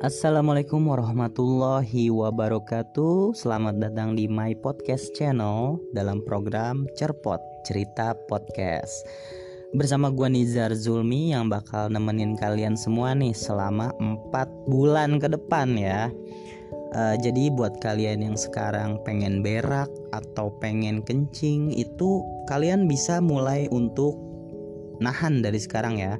Assalamualaikum warahmatullahi wabarakatuh. Selamat datang di my podcast channel Dalam program Cerpot Cerita Podcast. Bersama gua Nizar Zulmi Yang bakal nemenin kalian semua nih Selama 4 bulan ke depan ya. Uh, Jadi buat kalian yang sekarang pengen berak Atau pengen kencing Itu kalian bisa mulai untuk Nahan dari sekarang ya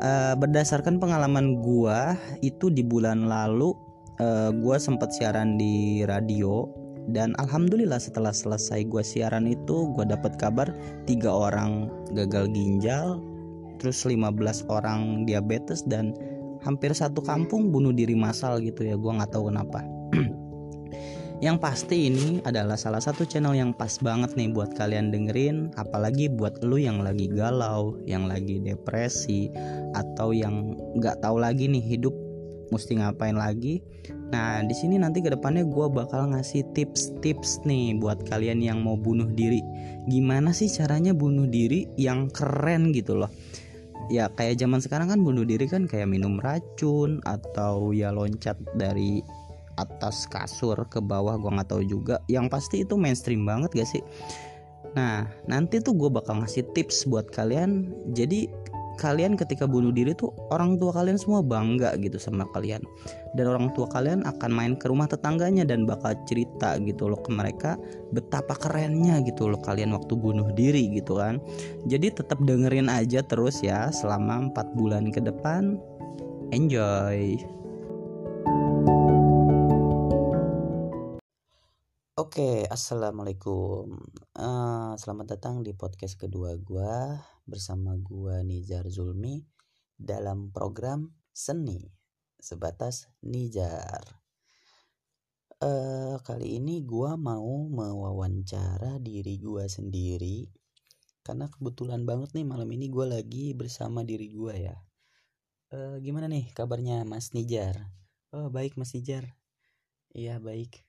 uh, berdasarkan pengalaman gua itu di bulan lalu uh, gua sempat siaran di radio. Dan alhamdulillah setelah selesai gua siaran itu gua dapat kabar tiga orang gagal ginjal terus 15 orang diabetes dan hampir satu kampung bunuh diri massal gitu ya. Gua nggak tahu kenapa Yang pasti ini adalah salah satu channel yang pas banget nih buat kalian dengerin Apalagi buat lu yang lagi galau, yang lagi depresi Atau yang nggak tahu lagi nih hidup mesti ngapain lagi. Nah di sini nanti ke depannya gue bakal ngasih tips-tips nih buat kalian yang mau bunuh diri. Gimana sih caranya bunuh diri yang keren gitu loh? Ya kayak zaman sekarang kan bunuh diri kan kayak minum racun atau ya loncat dari atas kasur ke bawah gue nggak tahu juga. Yang pasti itu mainstream banget gak sih? Nah nanti tuh gue bakal ngasih tips buat kalian. Jadi kalian ketika bunuh diri tuh orang tua kalian semua bangga gitu sama kalian. Dan orang tua kalian akan main ke rumah tetangganya dan bakal cerita gitu loh ke mereka betapa kerennya gitu loh kalian waktu bunuh diri gitu kan. Jadi tetap dengerin aja terus ya selama 4 bulan ke depan. Enjoy Oke, assalamualaikum. Uh, selamat datang di podcast kedua gua bersama gua Nizar Zulmi dalam program seni sebatas Nizar. Uh, kali ini gua mau mewawancara diri gua sendiri karena kebetulan banget nih malam ini gua lagi bersama diri gua ya. Uh, gimana nih kabarnya Mas Nizar? Oh baik Mas Nizar. Iya baik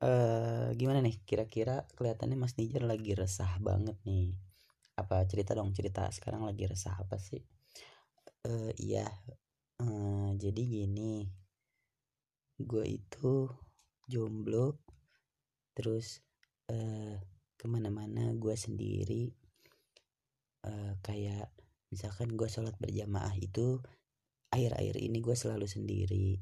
uh, gimana nih? Kira-kira kelihatannya Mas Nijar lagi resah banget nih. Apa cerita dong cerita sekarang lagi resah apa sih? Uh, iya. Uh, jadi gini. Gue itu jomblo terus uh, ke mana-mana gue sendiri. Uh, kayak misalkan gue sholat berjamaah itu akhir-akhir ini gue selalu sendiri.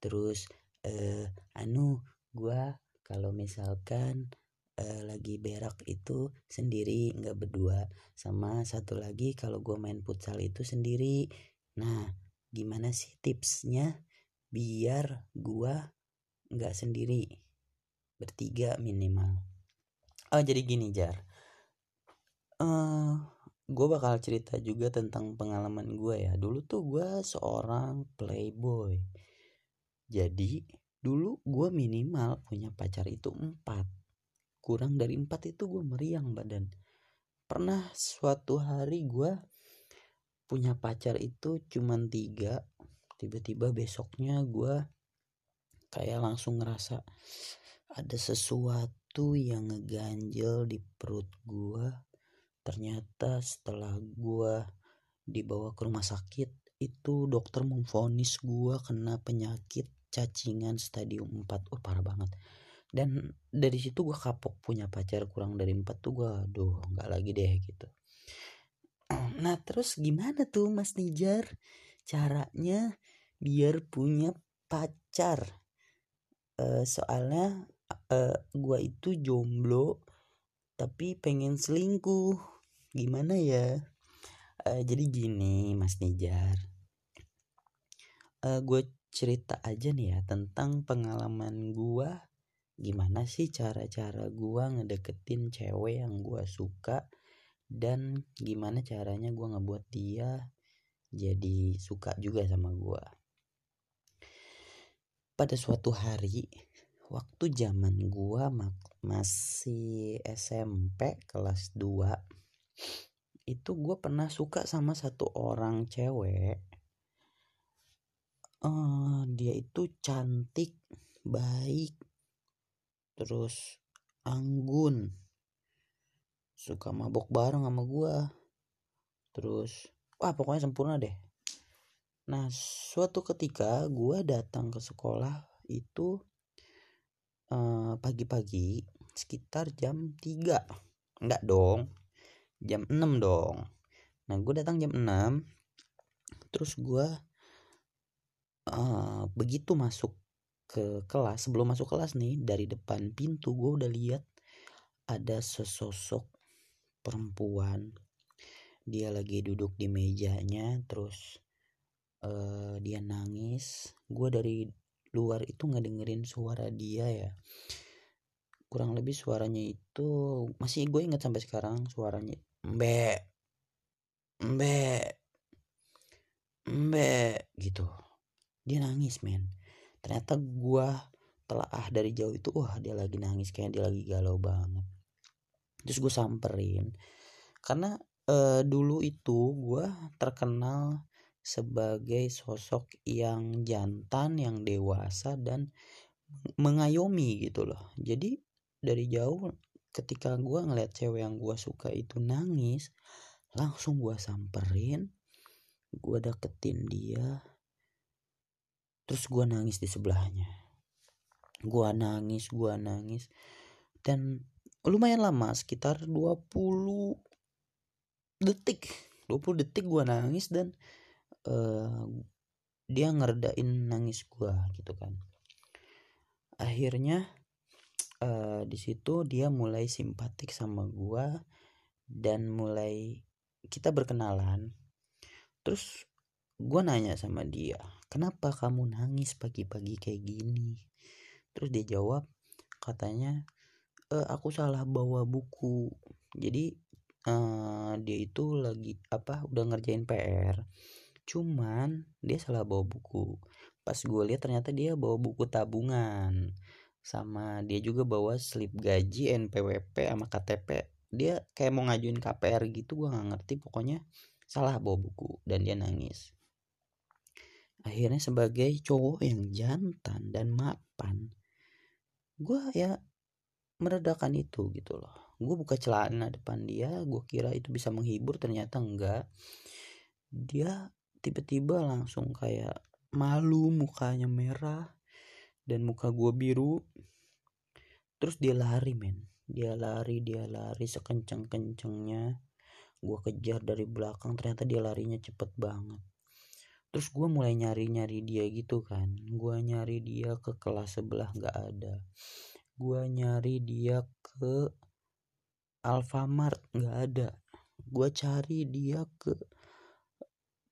Terus uh, anu gue kalau misalkan uh, lagi berak itu sendiri nggak berdua. Sama satu lagi kalau gue main futsal itu sendiri. Nah gimana sih tipsnya biar gue nggak sendiri? Bertiga minimal. Oh jadi gini jar. Uh, eh, gue bakal cerita juga tentang pengalaman gue ya. Dulu tuh gue seorang playboy. Jadi dulu gue minimal punya pacar itu empat. Kurang dari empat itu gue meriang badan pernah suatu hari gue punya pacar itu cuman tiga. Tiba-tiba besoknya gue kayak langsung ngerasa ada sesuatu yang ngeganjel di perut gue ternyata setelah gue dibawa ke rumah sakit itu dokter memvonis gue kena penyakit cacingan stadium 4 oh parah banget. Dan dari situ gue kapok punya pacar kurang dari empat tuh gue aduh nggak lagi deh gitu. Nah terus gimana tuh mas Nijar caranya biar punya pacar? Uh, soalnya uh, eh, gue itu jomblo tapi pengen selingkuh. Gimana ya? Uh, jadi gini mas Nijar. Uh, gue cerita aja nih ya tentang pengalaman gua. Gimana sih cara-cara gua ngedeketin cewek yang gua suka? Dan gimana caranya gua ngebuat dia jadi suka juga sama gua. Pada suatu hari waktu zaman gua masih SMP kelas 2 itu gua pernah suka sama satu orang cewek uh, dia itu cantik baik terus anggun. Suka mabok bareng sama gua. Terus wah pokoknya sempurna deh. Nah suatu ketika gue datang ke sekolah itu pagi pagi-pagi sekitar jam 3 enggak dong jam 6 dong. Nah gue datang jam 6 terus gue begitu masuk ke kelas sebelum masuk kelas nih dari depan pintu gue udah lihat ada sesosok perempuan. Dia lagi duduk di mejanya terus uh, dia nangis. Gue dari luar itu nggak dengerin suara dia ya. Kurang lebih suaranya itu masih gue ingat sampai sekarang suaranya mbek mbek mbek gitu dia nangis men. Ternyata gue telah ah dari jauh itu wah dia lagi nangis kayak dia lagi galau banget. Terus gue samperin. Karena uh, dulu itu gue terkenal sebagai sosok yang jantan yang dewasa dan mengayomi gitu loh. Jadi dari jauh ketika gue ngeliat cewek yang gue suka itu nangis langsung gue samperin gue deketin dia terus gue nangis di sebelahnya. Gue nangis gue nangis. Dan lumayan lama sekitar 20 detik. 20 detik gue nangis dan uh, dia ngerdain nangis gue gitu kan. Akhirnya uh, di situ dia mulai simpatik sama gue dan mulai kita berkenalan. Terus gue nanya sama dia kenapa kamu nangis pagi-pagi kayak gini? Terus dia jawab katanya e, aku salah bawa buku. Jadi uh, dia itu lagi apa udah ngerjain PR cuman dia salah bawa buku. Pas gue lihat ternyata dia bawa buku tabungan. Sama dia juga bawa slip gaji NPWP sama KTP dia kayak mau ngajuin KPR gitu gue nggak ngerti. Pokoknya salah bawa buku dan dia nangis akhirnya sebagai cowok yang jantan dan mapan gue ya meredakan itu gitu loh. Gue buka celana depan dia gue kira itu bisa menghibur ternyata enggak. Dia tiba-tiba langsung kayak malu mukanya merah dan muka gue biru. Terus dia lari men. Dia lari dia lari sekencang kencengnya gue kejar dari belakang ternyata dia larinya cepet banget terus gue mulai nyari nyari dia gitu kan. Gue nyari dia ke kelas sebelah nggak ada. Gue nyari dia ke Alfamart nggak ada. Gue cari dia ke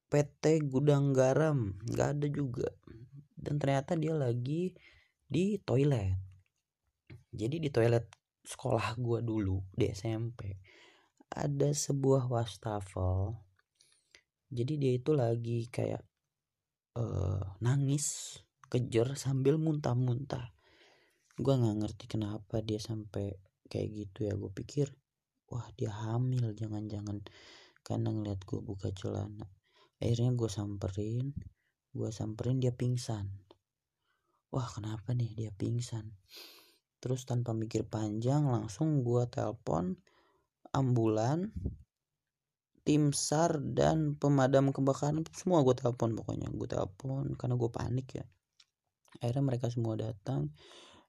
PT Gudang Garam nggak ada juga. Dan ternyata dia lagi di toilet. Jadi di toilet sekolah gue dulu di SMP ada sebuah wastafel jadi dia itu lagi kayak uh, nangis kejer sambil muntah-muntah. Gue nggak ngerti kenapa dia sampai kayak gitu ya. Gue pikir wah dia hamil jangan-jangan. Karena ngeliat gue buka celana. Akhirnya gue samperin gue samperin dia pingsan. Wah kenapa nih dia pingsan? Terus tanpa mikir panjang langsung gue telepon ambulan tim SAR dan pemadam kebakaran semua gue telepon pokoknya gue telepon karena gue panik ya. Akhirnya mereka semua datang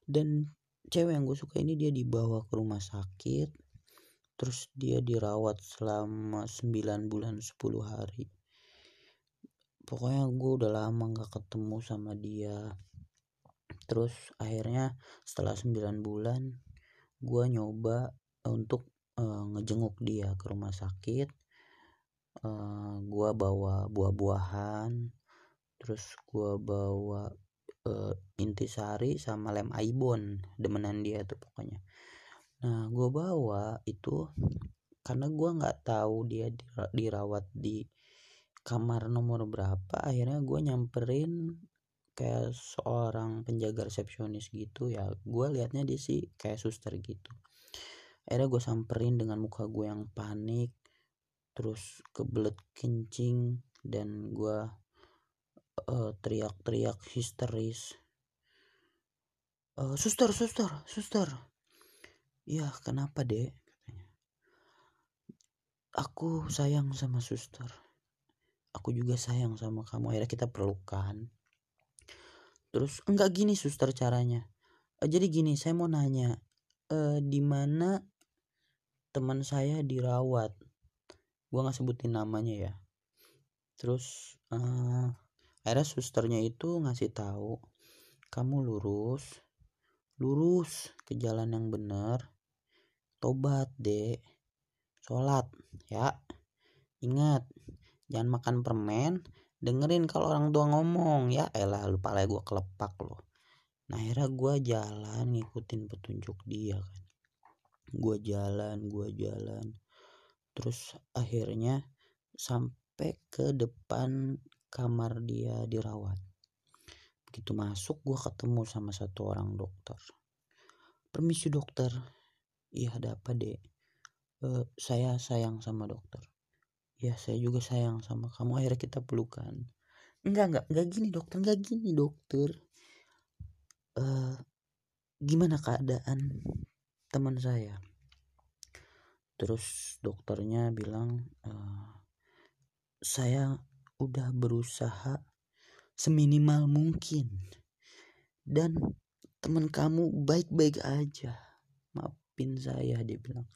dan cewek yang gue suka ini dia dibawa ke rumah sakit terus dia dirawat selama 9 bulan 10 hari. Pokoknya gue udah lama gak ketemu sama dia. Terus akhirnya setelah 9 bulan gue nyoba untuk uh, ngejenguk dia ke rumah sakit uh, gua bawa buah-buahan terus gua bawa uh, intisari sama lem aibon demenan dia tuh pokoknya. Nah gua bawa itu karena gua nggak tahu dia dirawat di kamar nomor berapa akhirnya gue nyamperin kayak seorang penjaga resepsionis gitu ya. Gue liatnya dia sih kayak suster gitu. Akhirnya gue samperin dengan muka gue yang panik terus kebelet kencing dan gue uh, teriak-teriak histeris. Uh, suster suster suster. Ya kenapa dek? katanya. Aku sayang sama suster. Aku juga sayang sama kamu. Akhirnya kita pelukan. Terus enggak gini suster caranya. Uh, jadi gini saya mau nanya uh, di mana teman saya dirawat gua nggak sebutin namanya ya. Terus uh, akhirnya susternya itu ngasih tahu kamu lurus lurus ke jalan yang benar tobat dek. Sholat ya. Ingat jangan makan permen dengerin kalau orang tua ngomong ya. Elah lupa lah gue kelepak loh. Nah akhirnya gue jalan ngikutin petunjuk dia kan. Gue jalan gue jalan terus akhirnya sampai ke depan kamar dia dirawat. Begitu masuk gue ketemu sama satu orang dokter. Permisi dokter. Iya ada apa dek? E, saya sayang sama dokter. Ya saya juga sayang sama kamu. Akhirnya kita pelukan. Enggak enggak enggak gini dokter enggak gini dokter. Uh, gimana keadaan teman saya terus dokternya bilang uh, saya udah berusaha seminimal mungkin. Dan teman kamu baik-baik aja. Maafin saya dia bilang.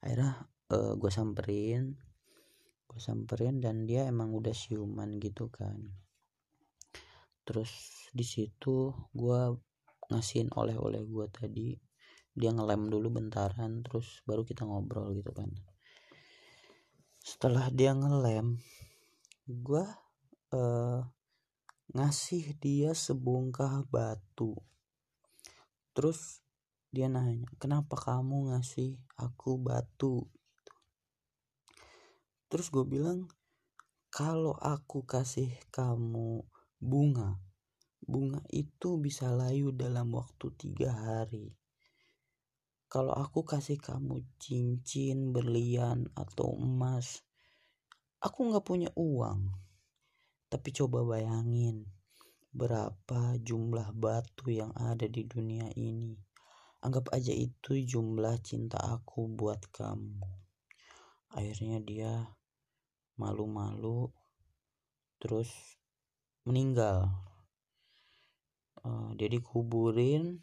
Akhirnya uh, gue samperin. Gue samperin dan dia emang udah siuman gitu kan. Terus di situ gue ngasihin oleh-oleh gue tadi dia ngelem dulu bentaran terus baru kita ngobrol gitu kan. Setelah dia ngelem gue uh, ngasih dia sebongkah batu. Terus dia nanya kenapa kamu ngasih aku batu? Terus gue bilang kalau aku kasih kamu bunga bunga itu bisa layu dalam waktu tiga hari kalau aku kasih kamu cincin berlian atau emas aku nggak punya uang. Tapi coba bayangin berapa jumlah batu yang ada di dunia ini. Anggap aja itu jumlah cinta aku buat kamu. Akhirnya dia malu-malu terus meninggal. Uh, dia dikuburin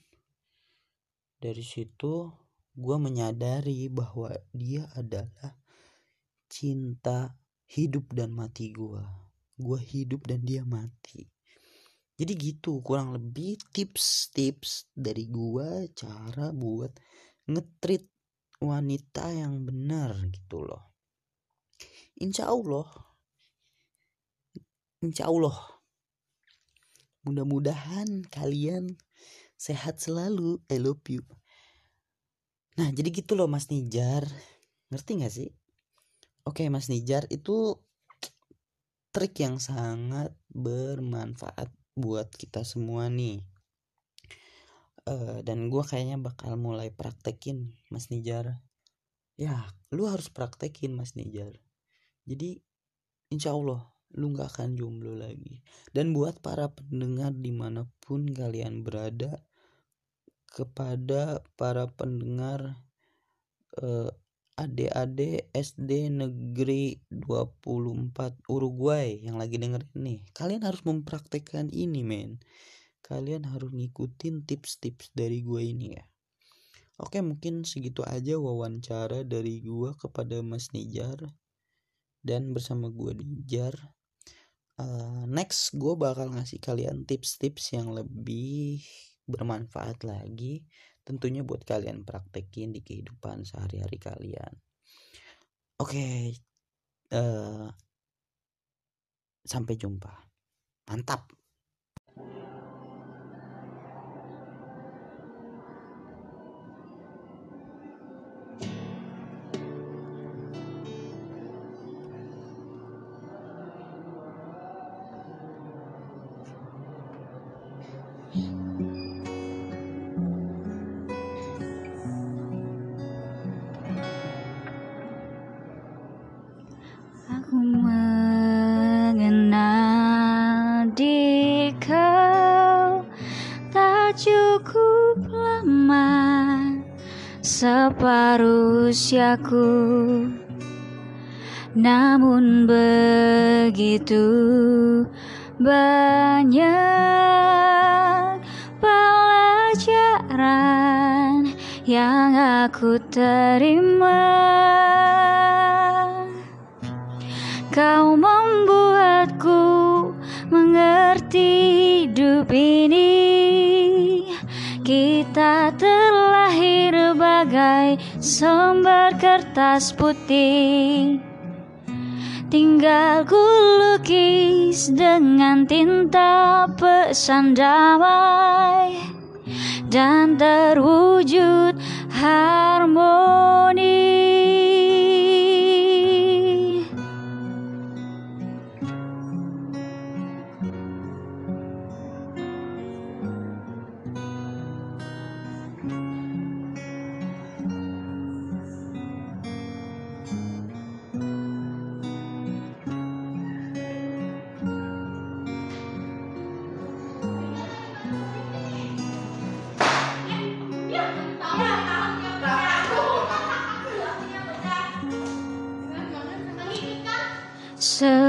dari situ gue menyadari bahwa dia adalah cinta hidup dan mati gue gue hidup dan dia mati. Jadi gitu kurang lebih tips-tips dari gue cara buat ngetrit wanita yang benar gitu loh. Insya Allah insya Allah. Mudah-mudahan kalian sehat selalu. I love you. Nah jadi gitu loh Mas Nijar. Ngerti gak sih? Oke Mas Nijar itu trik yang sangat bermanfaat buat kita semua nih. Uh, dan gue kayaknya bakal mulai praktekin Mas Nijar. Ya lu harus praktekin Mas Nijar. Jadi insya Allah lu gak akan jomblo lagi. Dan buat para pendengar di mana pun kalian berada kepada para pendengar uh, adik-adik SD negeri 24 Uruguay yang lagi dengerin nih. Kalian harus mempraktekkan ini men. Kalian harus ngikutin tips-tips dari gue ini ya. Oke mungkin segitu aja wawancara dari gue kepada Mas Nijar dan bersama gue Dijar uh, next gue bakal ngasih kalian tips-tips yang lebih bermanfaat lagi tentunya buat kalian praktekin di kehidupan sehari-hari kalian. Oke okay, uh, eh, sampai jumpa. Mantap separuh usiaku Namun begitu banyak pelajaran yang aku terima. Kau membuatku mengerti hidup ini. Kita terlahir bagai sembar kertas putih. Tinggal ku lukis dengan tinta pesan damai Dan terwujud harmoni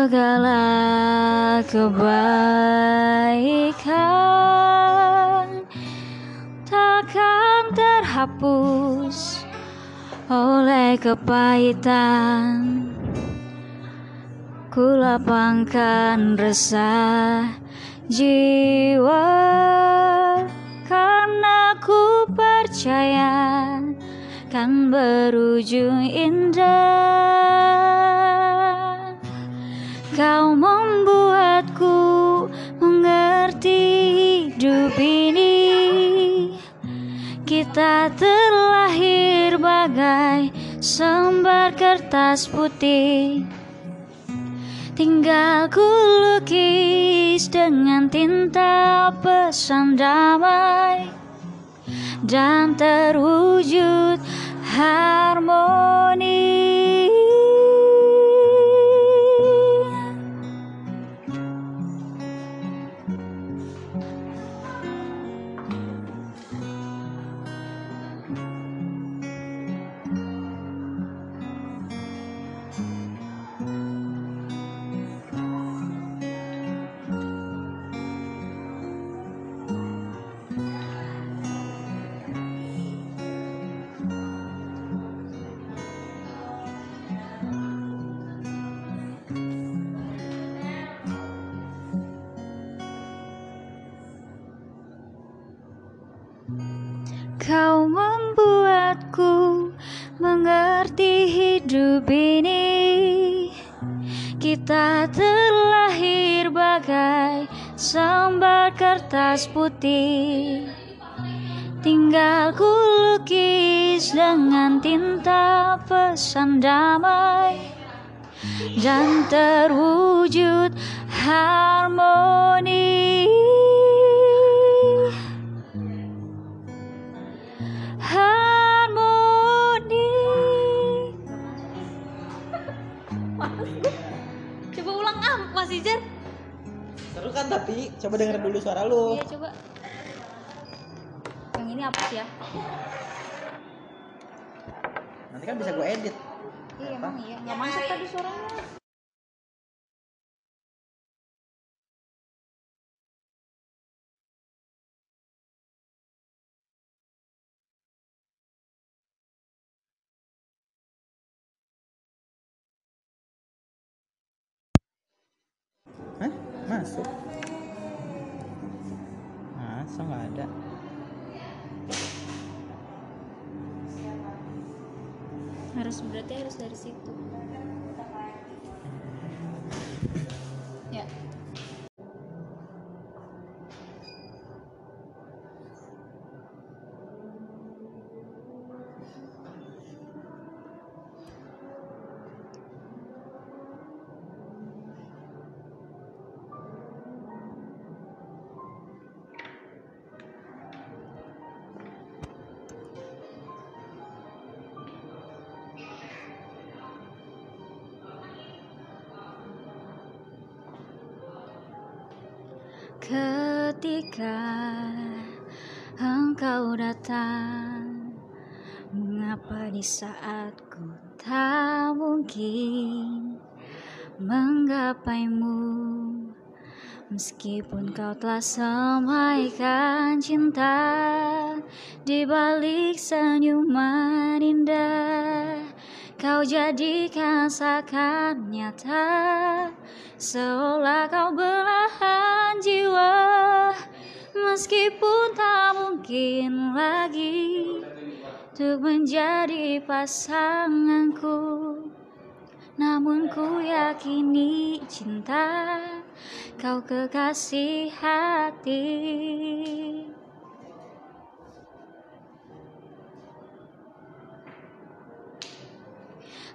segala kebaikan takkan terhapus oleh kepahitan. Ku lapangkan resah jiwa karena ku percaya kan berujung indah Kau membuatku mengerti hidup ini. Kita terlahir bagai sembar kertas putih. Tinggal ku lukis dengan tinta pesan damai Dan terwujud harmoni kertas putih. Tinggal ku lukis dengan tinta pesan damai Dan terwujud harmoni tapi coba denger dulu suara lu. Iya, coba. Yang ini apa sih ya? Nanti kan bisa gue edit. Iya, emang iya. Nggak masuk tadi suaranya. Masuk. Masa nggak ada? Harus berarti harus dari situ. Ketika engkau datang Mengapa di saatku tak mungkin menggapaimu? Meskipun kau telah semaikan cinta Di balik senyuman indah Kau jadikan seakan nyata Seolah kau belahan jiwa. Meskipun tak mungkin lagi Untuk menjadi pasanganku Namun ku yakini cinta Kau kekasih hati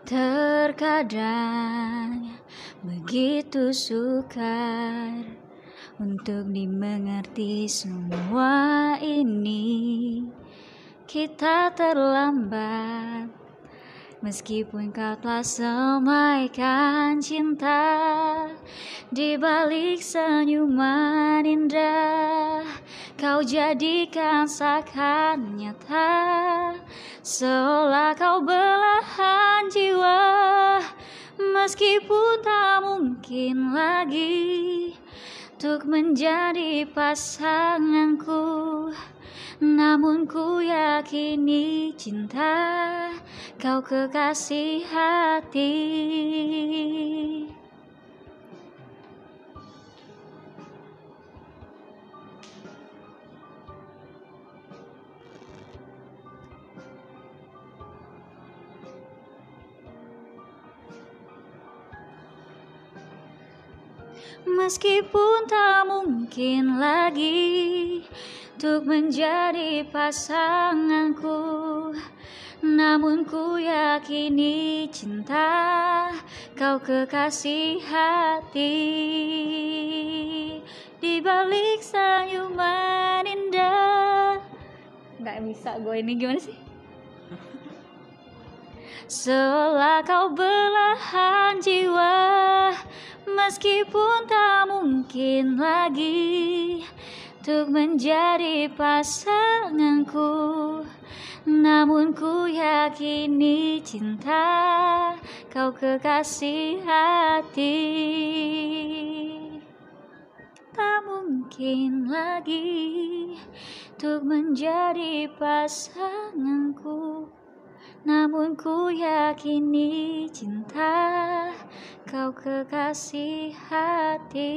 Terkadang begitu sukar untuk dimengerti semua ini. Kita terlambat Meskipun kau telah semaikan cinta Di balik senyuman indah Kau jadikan seakan nyata. Seolah kau belahan Meskipun tak mungkin lagi Untuk menjadi pasanganku Namun ku yakini cinta Kau kekasih hati Meskipun tak mungkin lagi Untuk menjadi pasanganku Namun ku yakini cinta Kau kekasih hati Di balik senyuman indah Gak bisa gue ini gimana sih? Seolah kau belahan jiwa Meskipun tak mungkin lagi Untuk menjadi pasanganku Namun ku yakini cinta Kau kekasih hati. Tak mungkin lagi Untuk menjadi pasanganku namun ku yakini cinta Kau kekasih hati.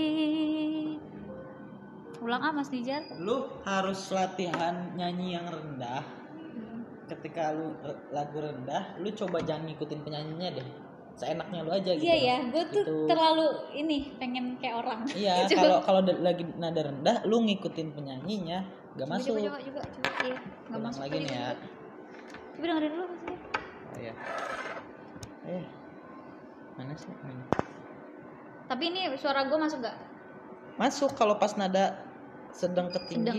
Ulang ah Mas Dijar. Lu harus latihan nyanyi yang rendah. Ketika lu lagu rendah lu coba jangan ngikutin penyanyinya deh. Seenaknya lu aja gitu. Iya. Ya, gue tuh Gitu. terlalu ini pengen kayak orang. iya kalau kalau lagi nada rendah lu ngikutin penyanyinya gak Coba, masuk. Coba, coba, coba, coba. Iya, ulang masuk lagi nih ya Coba dengerin dulu Dijar. oh iya eh mana sih Ini. Tapi ini suara gue masuk gak? masuk kalau pas nada sedang ke tinggi Sedang.